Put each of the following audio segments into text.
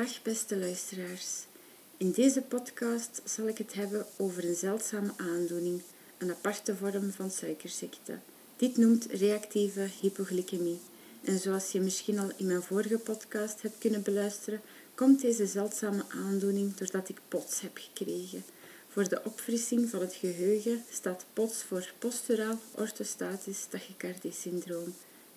Dag beste luisteraars. In deze podcast zal ik het hebben over een zeldzame aandoening, een aparte vorm van suikerziekte. Dit noemt reactieve hypoglycemie. En zoals je misschien al in mijn vorige podcast hebt kunnen beluisteren, komt deze zeldzame aandoening doordat ik POTS heb gekregen. Voor de opfrissing van het geheugen staat POTS voor posturaal orthostatisch tachycardie-syndroom.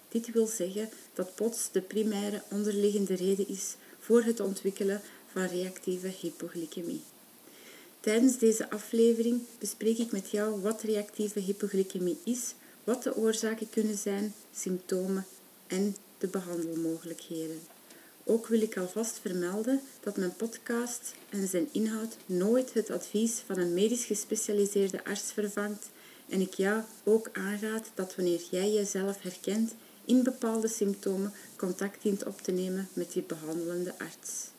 Dit wil zeggen dat POTS de primaire onderliggende reden is voor het ontwikkelen van reactieve hypoglycemie. Tijdens deze aflevering bespreek ik met jou wat reactieve hypoglycemie is, wat de oorzaken kunnen zijn, symptomen en de behandelmogelijkheden. Ook wil ik alvast vermelden dat mijn podcast en zijn inhoud nooit het advies van een medisch gespecialiseerde arts vervangt en ik jou ook aanraad dat wanneer jij jezelf herkent in bepaalde symptomen contact dient op te nemen met je behandelende arts.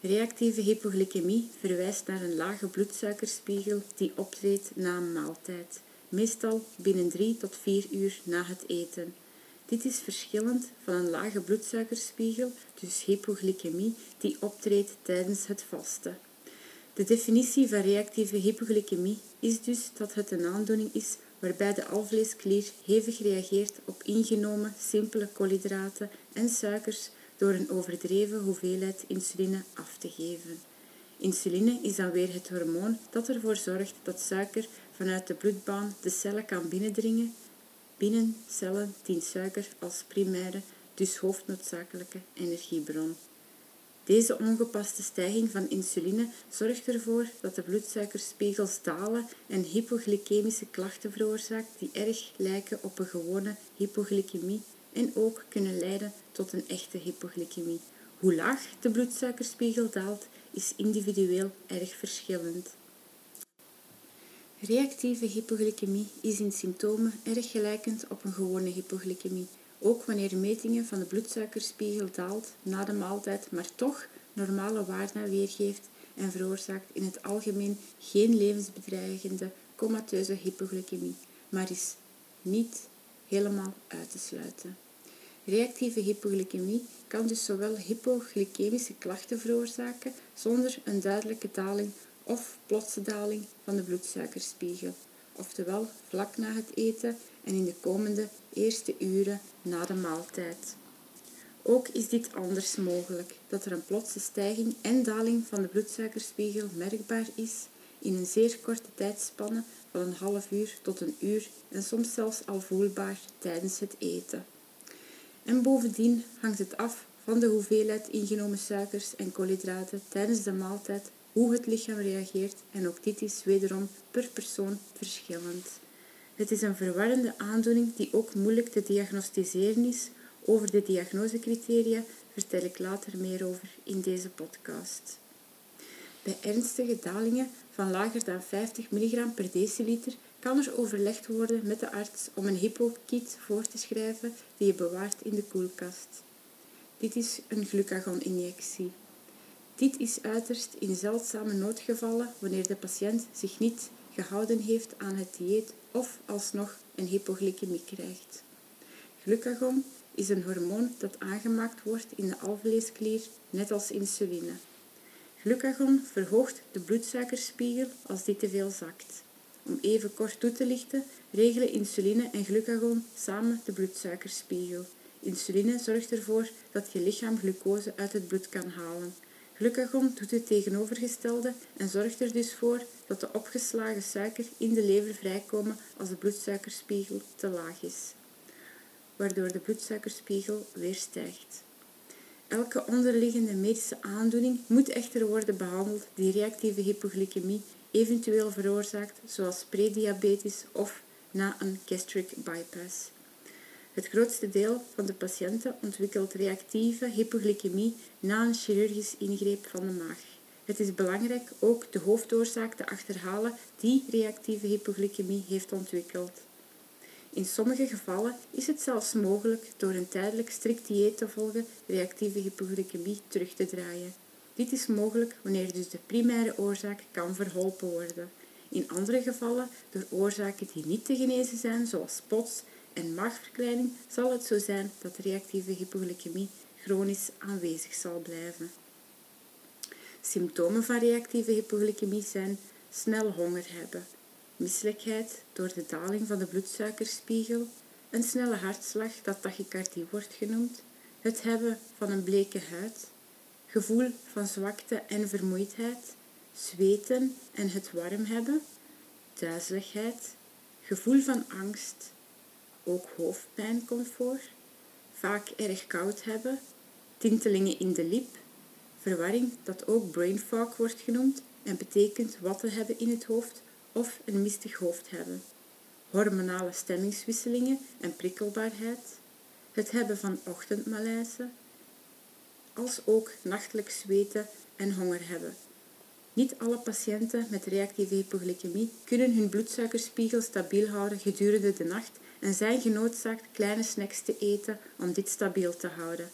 Reactieve hypoglycemie verwijst naar een lage bloedsuikerspiegel die optreedt na een maaltijd, meestal binnen 3 tot 4 uur na het eten. Dit is verschillend van een lage bloedsuikerspiegel, dus hypoglycemie, die optreedt tijdens het vasten. De definitie van reactieve hypoglycemie is dus dat het een aandoening is waarbij de alvleesklier hevig reageert op ingenomen simpele koolhydraten en suikers door een overdreven hoeveelheid insuline af te geven. Insuline is dan weer het hormoon dat ervoor zorgt dat suiker vanuit de bloedbaan de cellen kan binnendringen. Binnen cellen dient suiker als primaire, dus hoofdnoodzakelijke energiebron. Deze ongepaste stijging van insuline zorgt ervoor dat de bloedsuikerspiegels dalen en hypoglycemische klachten veroorzaakt die erg lijken op een gewone hypoglycemie en ook kunnen leiden tot een echte hypoglycemie. Hoe laag de bloedsuikerspiegel daalt is individueel erg verschillend. Reactieve hypoglycemie is in symptomen erg gelijkend op een gewone hypoglycemie ook wanneer metingen van de bloedsuikerspiegel daalt na de maaltijd, maar toch normale waarden weergeeft en veroorzaakt in het algemeen geen levensbedreigende comateuze hypoglycemie, maar is niet helemaal uit te sluiten. Reactieve hypoglycemie kan dus zowel hypoglycemische klachten veroorzaken zonder een duidelijke daling of plotse daling van de bloedsuikerspiegel, oftewel vlak na het eten en in de komende eerste uren na de maaltijd. Ook is dit anders mogelijk, dat er een plotse stijging en daling van de bloedsuikerspiegel merkbaar is in een zeer korte tijdspanne van een half uur tot een uur en soms zelfs al voelbaar tijdens het eten. En bovendien hangt het af van de hoeveelheid ingenomen suikers en koolhydraten tijdens de maaltijd, hoe het lichaam reageert en ook dit is wederom per persoon verschillend. Het is een verwarrende aandoening die ook moeilijk te diagnosticeren is. Over de diagnosecriteria vertel ik later meer over in deze podcast. Bij ernstige dalingen van lager dan 50 mg per deciliter kan er overlegd worden met de arts om een hypokit voor te schrijven die je bewaart in de koelkast. Dit is een glucagon-injectie. Dit is uiterst in zeldzame noodgevallen wanneer de patiënt zich niet gehouden heeft aan het dieet of alsnog een hypoglycemie krijgt. Glucagon is een hormoon dat aangemaakt wordt in de alvleesklier, net als insuline. Glucagon verhoogt de bloedsuikerspiegel als die te veel zakt. Om even kort toe te lichten, regelen insuline en glucagon samen de bloedsuikerspiegel. Insuline zorgt ervoor dat je lichaam glucose uit het bloed kan halen. Glucagon doet het tegenovergestelde en zorgt er dus voor dat de opgeslagen suiker in de lever vrijkomen als de bloedsuikerspiegel te laag is, waardoor de bloedsuikerspiegel weer stijgt. Elke onderliggende medische aandoening moet echter worden behandeld die reactieve hypoglycemie eventueel veroorzaakt, zoals prediabetes of na een gastric bypass. Het grootste deel van de patiënten ontwikkelt reactieve hypoglycemie na een chirurgisch ingreep van de maag. Het is belangrijk ook de hoofdoorzaak te achterhalen die reactieve hypoglycemie heeft ontwikkeld. In sommige gevallen is het zelfs mogelijk door een tijdelijk strikt dieet te volgen reactieve hypoglycemie terug te draaien. Dit is mogelijk wanneer dus de primaire oorzaak kan verholpen worden. In andere gevallen, door oorzaken die niet te genezen zijn, zoals POTS en maagverkleining, zal het zo zijn dat reactieve hypoglycemie chronisch aanwezig zal blijven. Symptomen van reactieve hypoglycemie zijn snel honger hebben, misselijkheid door de daling van de bloedsuikerspiegel, een snelle hartslag dat tachycardie wordt genoemd, het hebben van een bleke huid, gevoel van zwakte en vermoeidheid, zweten en het warm hebben, duizeligheid, gevoel van angst, ook hoofdpijn komt voor, vaak erg koud hebben, tintelingen in de lip, verwarring dat ook brain fog wordt genoemd en betekent wat te hebben in het hoofd of een mistig hoofd hebben, hormonale stemmingswisselingen en prikkelbaarheid, het hebben van ochtendmalaise, als ook nachtelijk zweten en honger hebben. Niet alle patiënten met reactieve hypoglycemie kunnen hun bloedsuikerspiegel stabiel houden gedurende de nacht en zijn genoodzaakt kleine snacks te eten om dit stabiel te houden.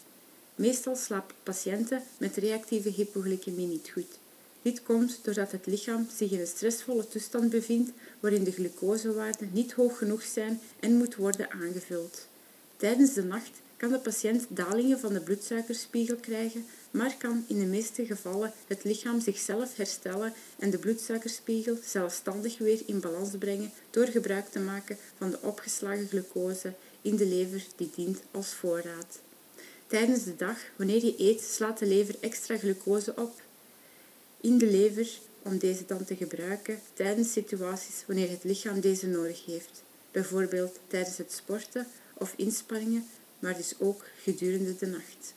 Meestal slapen patiënten met reactieve hypoglycemie niet goed. Dit komt doordat het lichaam zich in een stressvolle toestand bevindt waarin de glucosewaarden niet hoog genoeg zijn en moet worden aangevuld. Tijdens de nacht kan de patiënt dalingen van de bloedsuikerspiegel krijgen, maar kan in de meeste gevallen het lichaam zichzelf herstellen en de bloedsuikerspiegel zelfstandig weer in balans brengen door gebruik te maken van de opgeslagen glucose in de lever die dient als voorraad. Tijdens de dag, wanneer je eet, slaat de lever extra glucose op in de lever om deze dan te gebruiken tijdens situaties wanneer het lichaam deze nodig heeft, bijvoorbeeld tijdens het sporten of inspanningen, maar dus ook gedurende de nacht.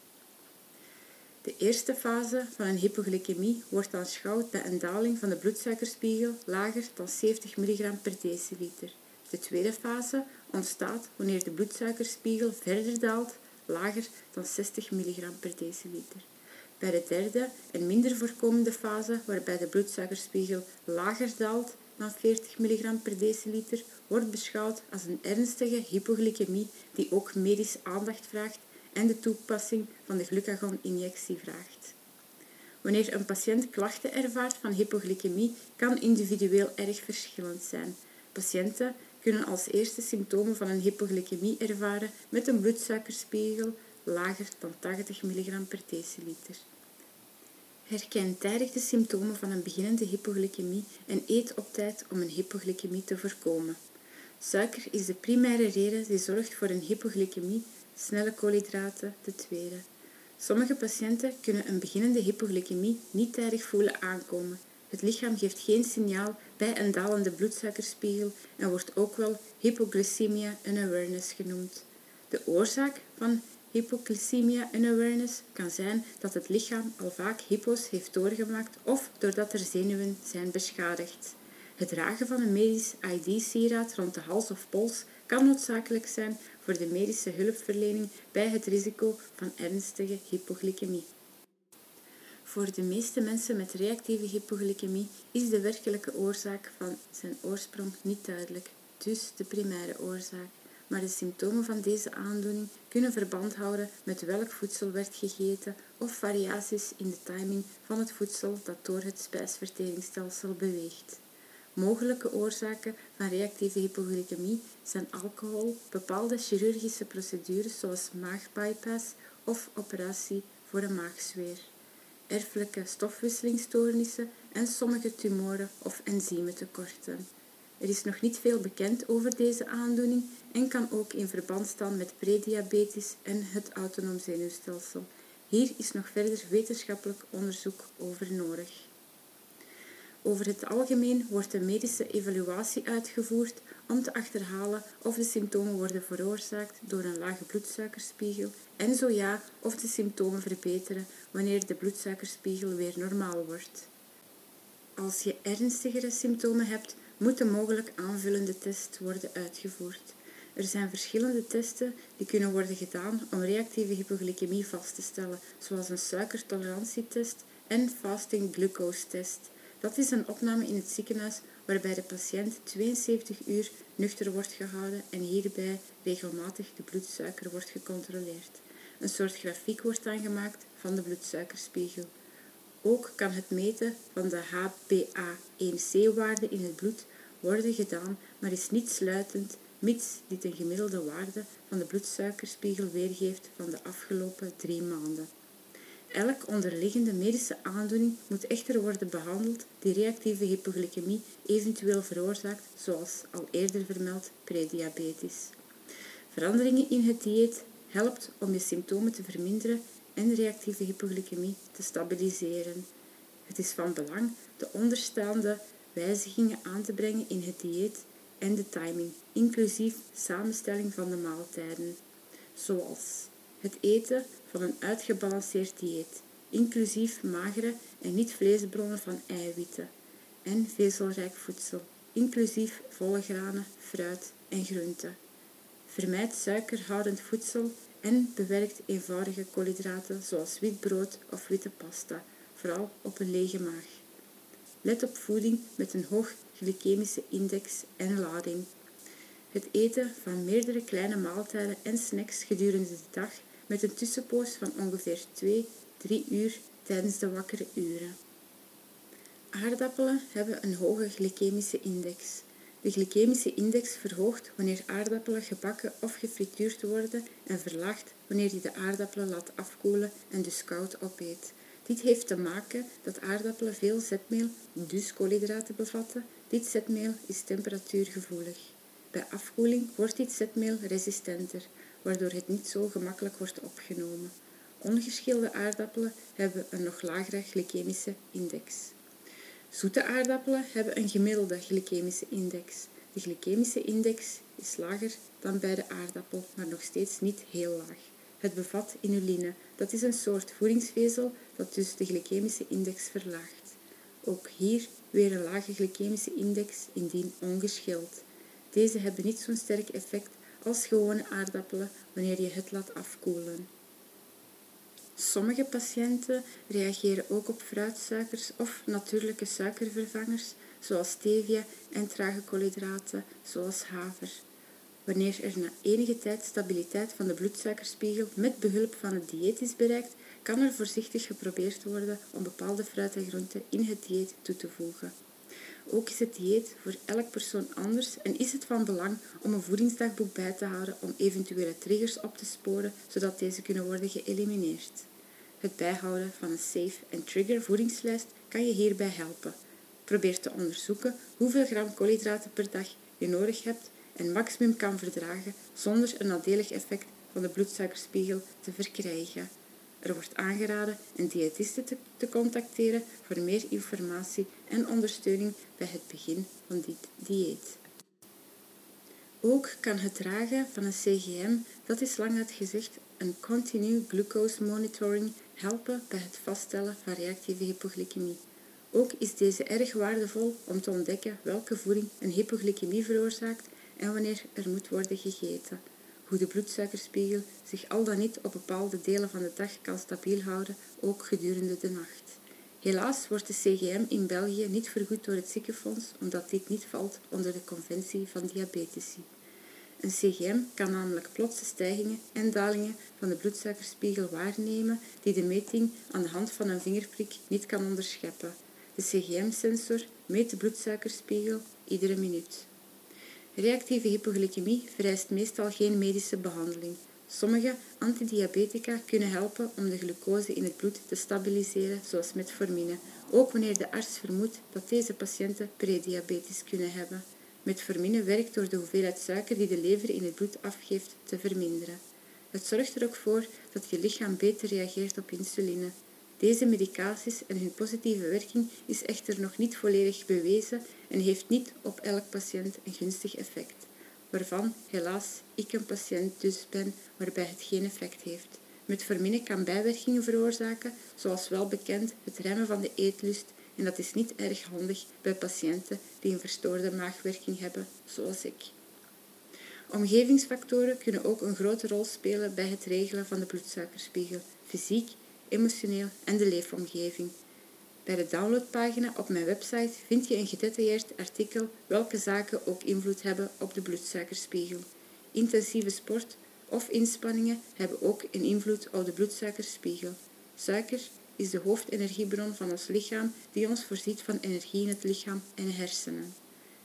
De eerste fase van een hypoglycemie wordt aanschouwd bij een daling van de bloedsuikerspiegel lager dan 70 mg per deciliter. De tweede fase ontstaat wanneer de bloedsuikerspiegel verder daalt, lager dan 60 mg per deciliter. Bij de derde en minder voorkomende fase, waarbij de bloedsuikerspiegel lager daalt dan 40 mg per deciliter, wordt beschouwd als een ernstige hypoglycemie die ook medische aandacht vraagt en de toepassing van de glucagon-injectie vraagt. Wanneer een patiënt klachten ervaart van hypoglycemie, kan individueel erg verschillend zijn. Patiënten kunnen als eerste symptomen van een hypoglycemie ervaren met een bloedsuikerspiegel lager dan 80 mg per deciliter. Herken tijdig de symptomen van een beginnende hypoglycemie en eet op tijd om een hypoglycemie te voorkomen. Suiker is de primaire reden die zorgt voor een hypoglycemie, snelle koolhydraten de tweede. Sommige patiënten kunnen een beginnende hypoglycemie niet tijdig voelen aankomen. Het lichaam geeft geen signaal bij een dalende bloedsuikerspiegel en wordt ook wel hypoglycemia unawareness genoemd. De oorzaak van hypoglycemia unawareness kan zijn dat het lichaam al vaak hypo's heeft doorgemaakt of doordat er zenuwen zijn beschadigd. Het dragen van een medisch ID-sieraad rond de hals of pols kan noodzakelijk zijn voor de medische hulpverlening bij het risico van ernstige hypoglycemie. Voor de meeste mensen met reactieve hypoglycemie is de werkelijke oorzaak van zijn oorsprong niet duidelijk, dus de primaire oorzaak. Maar de symptomen van deze aandoening kunnen verband houden met welk voedsel werd gegeten of variaties in de timing van het voedsel dat door het spijsverteringsstelsel beweegt. Mogelijke oorzaken van reactieve hypoglycemie zijn alcohol, bepaalde chirurgische procedures zoals maagbypass of operatie voor een maagzweer, erfelijke stofwisselingsstoornissen en sommige tumoren of enzymtekorten. Er is nog niet veel bekend over deze aandoening en kan ook in verband staan met prediabetes en het autonoom zenuwstelsel. Hier is nog verder wetenschappelijk onderzoek over nodig. Over het algemeen wordt een medische evaluatie uitgevoerd om te achterhalen of de symptomen worden veroorzaakt door een lage bloedsuikerspiegel en zo ja, of de symptomen verbeteren wanneer de bloedsuikerspiegel weer normaal wordt. Als je ernstigere symptomen hebt, moet een mogelijk aanvullende test worden uitgevoerd. Er zijn verschillende testen die kunnen worden gedaan om reactieve hypoglycemie vast te stellen, zoals een suikertolerantietest en fasting glucose test. Dat is een opname in het ziekenhuis waarbij de patiënt 72 uur nuchter wordt gehouden en hierbij regelmatig de bloedsuiker wordt gecontroleerd. Een soort grafiek wordt aangemaakt van de bloedsuikerspiegel. Ook kan het meten van de HbA1c-waarde in het bloed worden gedaan, maar is niet sluitend mits dit een gemiddelde waarde van de bloedsuikerspiegel weergeeft van de afgelopen drie maanden. Elk onderliggende medische aandoening moet echter worden behandeld die reactieve hypoglycemie eventueel veroorzaakt, zoals al eerder vermeld prediabetes. Veranderingen in het dieet helpt om je symptomen te verminderen en reactieve hypoglycemie te stabiliseren. Het is van belang de onderstaande wijzigingen aan te brengen in het dieet en de timing, inclusief samenstelling van de maaltijden, zoals het eten van een uitgebalanceerd dieet, inclusief magere en niet-vleesbronnen van eiwitten en vezelrijk voedsel, inclusief volle granen, fruit en groenten. Vermijd suikerhoudend voedsel en bewerkt eenvoudige koolhydraten zoals wit brood of witte pasta, vooral op een lege maag. Let op voeding met een hoog glycemische index en lading. Het eten van meerdere kleine maaltijden en snacks gedurende de dag met een tussenpoos van ongeveer 2-3 uur tijdens de wakkere uren. Aardappelen hebben een hoge glycemische index. De glycemische index verhoogt wanneer aardappelen gebakken of gefrituurd worden en verlaagt wanneer je de aardappelen laat afkoelen en dus koud opeet. Dit heeft te maken dat aardappelen veel zetmeel, dus koolhydraten bevatten. Dit zetmeel is temperatuurgevoelig. Bij afkoeling wordt dit zetmeel resistenter, waardoor het niet zo gemakkelijk wordt opgenomen. Ongeschilde aardappelen hebben een nog lagere glycemische index. Zoete aardappelen hebben een gemiddelde glycemische index. De glycemische index is lager dan bij de aardappel, maar nog steeds niet heel laag. Het bevat inuline, dat is een soort voedingsvezel dus de glycemische index verlaagt. Ook hier weer een lage glycemische index indien ongeschild. Deze hebben niet zo'n sterk effect als gewone aardappelen wanneer je het laat afkoelen. Sommige patiënten reageren ook op fruitsuikers of natuurlijke suikervervangers, zoals stevia en trage koolhydraten, zoals haver. Wanneer er na enige tijd stabiliteit van de bloedsuikerspiegel met behulp van het dieet is bereikt, kan er voorzichtig geprobeerd worden om bepaalde fruit en groenten in het dieet toe te voegen. Ook is het dieet voor elk persoon anders en is het van belang om een voedingsdagboek bij te houden om eventuele triggers op te sporen, zodat deze kunnen worden geëlimineerd. Het bijhouden van een safe en trigger voedingslijst kan je hierbij helpen. Probeer te onderzoeken hoeveel gram koolhydraten per dag je nodig hebt en maximum kan verdragen zonder een nadelig effect van de bloedsuikerspiegel te verkrijgen. Er wordt aangeraden een diëtiste te, te, contacteren voor meer informatie en ondersteuning bij het begin van dit dieet. Ook kan het dragen van een CGM, dat is lang uitgezegd een Continue Glucose Monitoring, helpen bij het vaststellen van reactieve hypoglycemie. Ook is deze erg waardevol om te ontdekken welke voeding een hypoglycemie veroorzaakt en wanneer er moet worden gegeten hoe de bloedsuikerspiegel zich al dan niet op bepaalde delen van de dag kan stabiel houden, ook gedurende de nacht. Helaas wordt de CGM in België niet vergoed door het ziekenfonds, omdat dit niet valt onder de conventie van diabetici. Een CGM kan namelijk plotse stijgingen en dalingen van de bloedsuikerspiegel waarnemen die de meting aan de hand van een vingerprik niet kan onderscheppen. De CGM-sensor meet de bloedsuikerspiegel iedere minuut. Reactieve hypoglycemie vereist meestal geen medische behandeling. Sommige antidiabetica kunnen helpen om de glucose in het bloed te stabiliseren, zoals metformine, ook wanneer de arts vermoedt dat deze patiënten prediabetes kunnen hebben. Metformine werkt door de hoeveelheid suiker die de lever in het bloed afgeeft te verminderen. Het zorgt er ook voor dat je lichaam beter reageert op insuline. Deze medicaties en hun positieve werking is echter nog niet volledig bewezen en heeft niet op elk patiënt een gunstig effect, waarvan helaas ik een patiënt dus ben waarbij het geen effect heeft. Metformine kan bijwerkingen veroorzaken, zoals wel bekend het remmen van de eetlust en dat is niet erg handig bij patiënten die een verstoorde maagwerking hebben, zoals ik. Omgevingsfactoren kunnen ook een grote rol spelen bij het regelen van de bloedsuikerspiegel, fysiek emotioneel en de leefomgeving. Bij de downloadpagina op mijn website vind je een gedetailleerd artikel welke zaken ook invloed hebben op de bloedsuikerspiegel. Intensieve sport of inspanningen hebben ook een invloed op de bloedsuikerspiegel. Suiker is de hoofdenergiebron van ons lichaam die ons voorziet van energie in het lichaam en hersenen.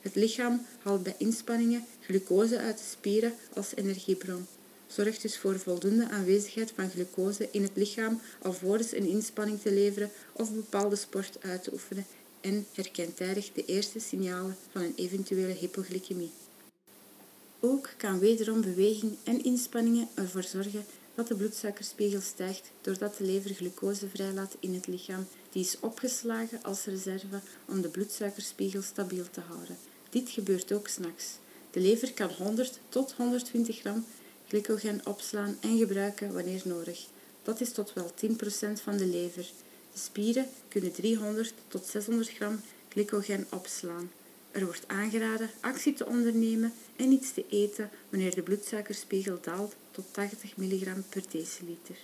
Het lichaam haalt bij inspanningen glucose uit de spieren als energiebron. Zorgt dus voor voldoende aanwezigheid van glucose in het lichaam alvorens een inspanning te leveren of bepaalde sport uit te oefenen en herkent tijdig de eerste signalen van een eventuele hypoglycemie. Ook kan wederom beweging en inspanningen ervoor zorgen dat de bloedsuikerspiegel stijgt doordat de lever glucose vrijlaat in het lichaam, die is opgeslagen als reserve om de bloedsuikerspiegel stabiel te houden. Dit gebeurt ook s'nachts. De lever kan 100 tot 120 gram glycogen opslaan en gebruiken wanneer nodig. Dat is tot wel 10% van de lever. De spieren kunnen 300 tot 600 gram glycogen opslaan. Er wordt aangeraden actie te ondernemen en iets te eten wanneer de bloedsuikerspiegel daalt tot 80 mg per deciliter.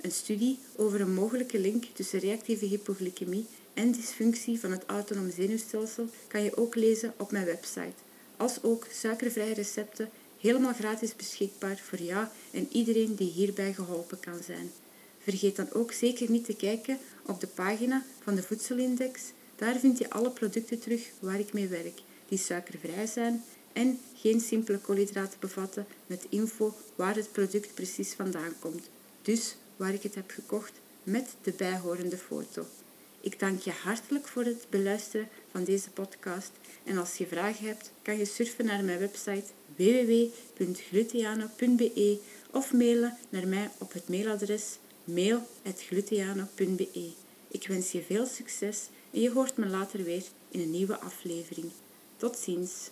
Een studie over een mogelijke link tussen reactieve hypoglycemie en dysfunctie van het autonoom zenuwstelsel kan je ook lezen op mijn website. Als ook suikervrije recepten helemaal gratis beschikbaar voor jou en iedereen die hierbij geholpen kan zijn. Vergeet dan ook zeker niet te kijken op de pagina van de Voedselindex. Daar vind je alle producten terug waar ik mee werk, die suikervrij zijn en geen simpele koolhydraten bevatten met info waar het product precies vandaan komt. Dus waar ik het heb gekocht met de bijhorende foto. Ik dank je hartelijk voor het beluisteren van deze podcast en als je vragen hebt, kan je surfen naar mijn website www.glutiano.be of mailen naar mij op het mailadres mail.glutiano.be. Ik wens je veel succes en je hoort me later weer in een nieuwe aflevering. Tot ziens!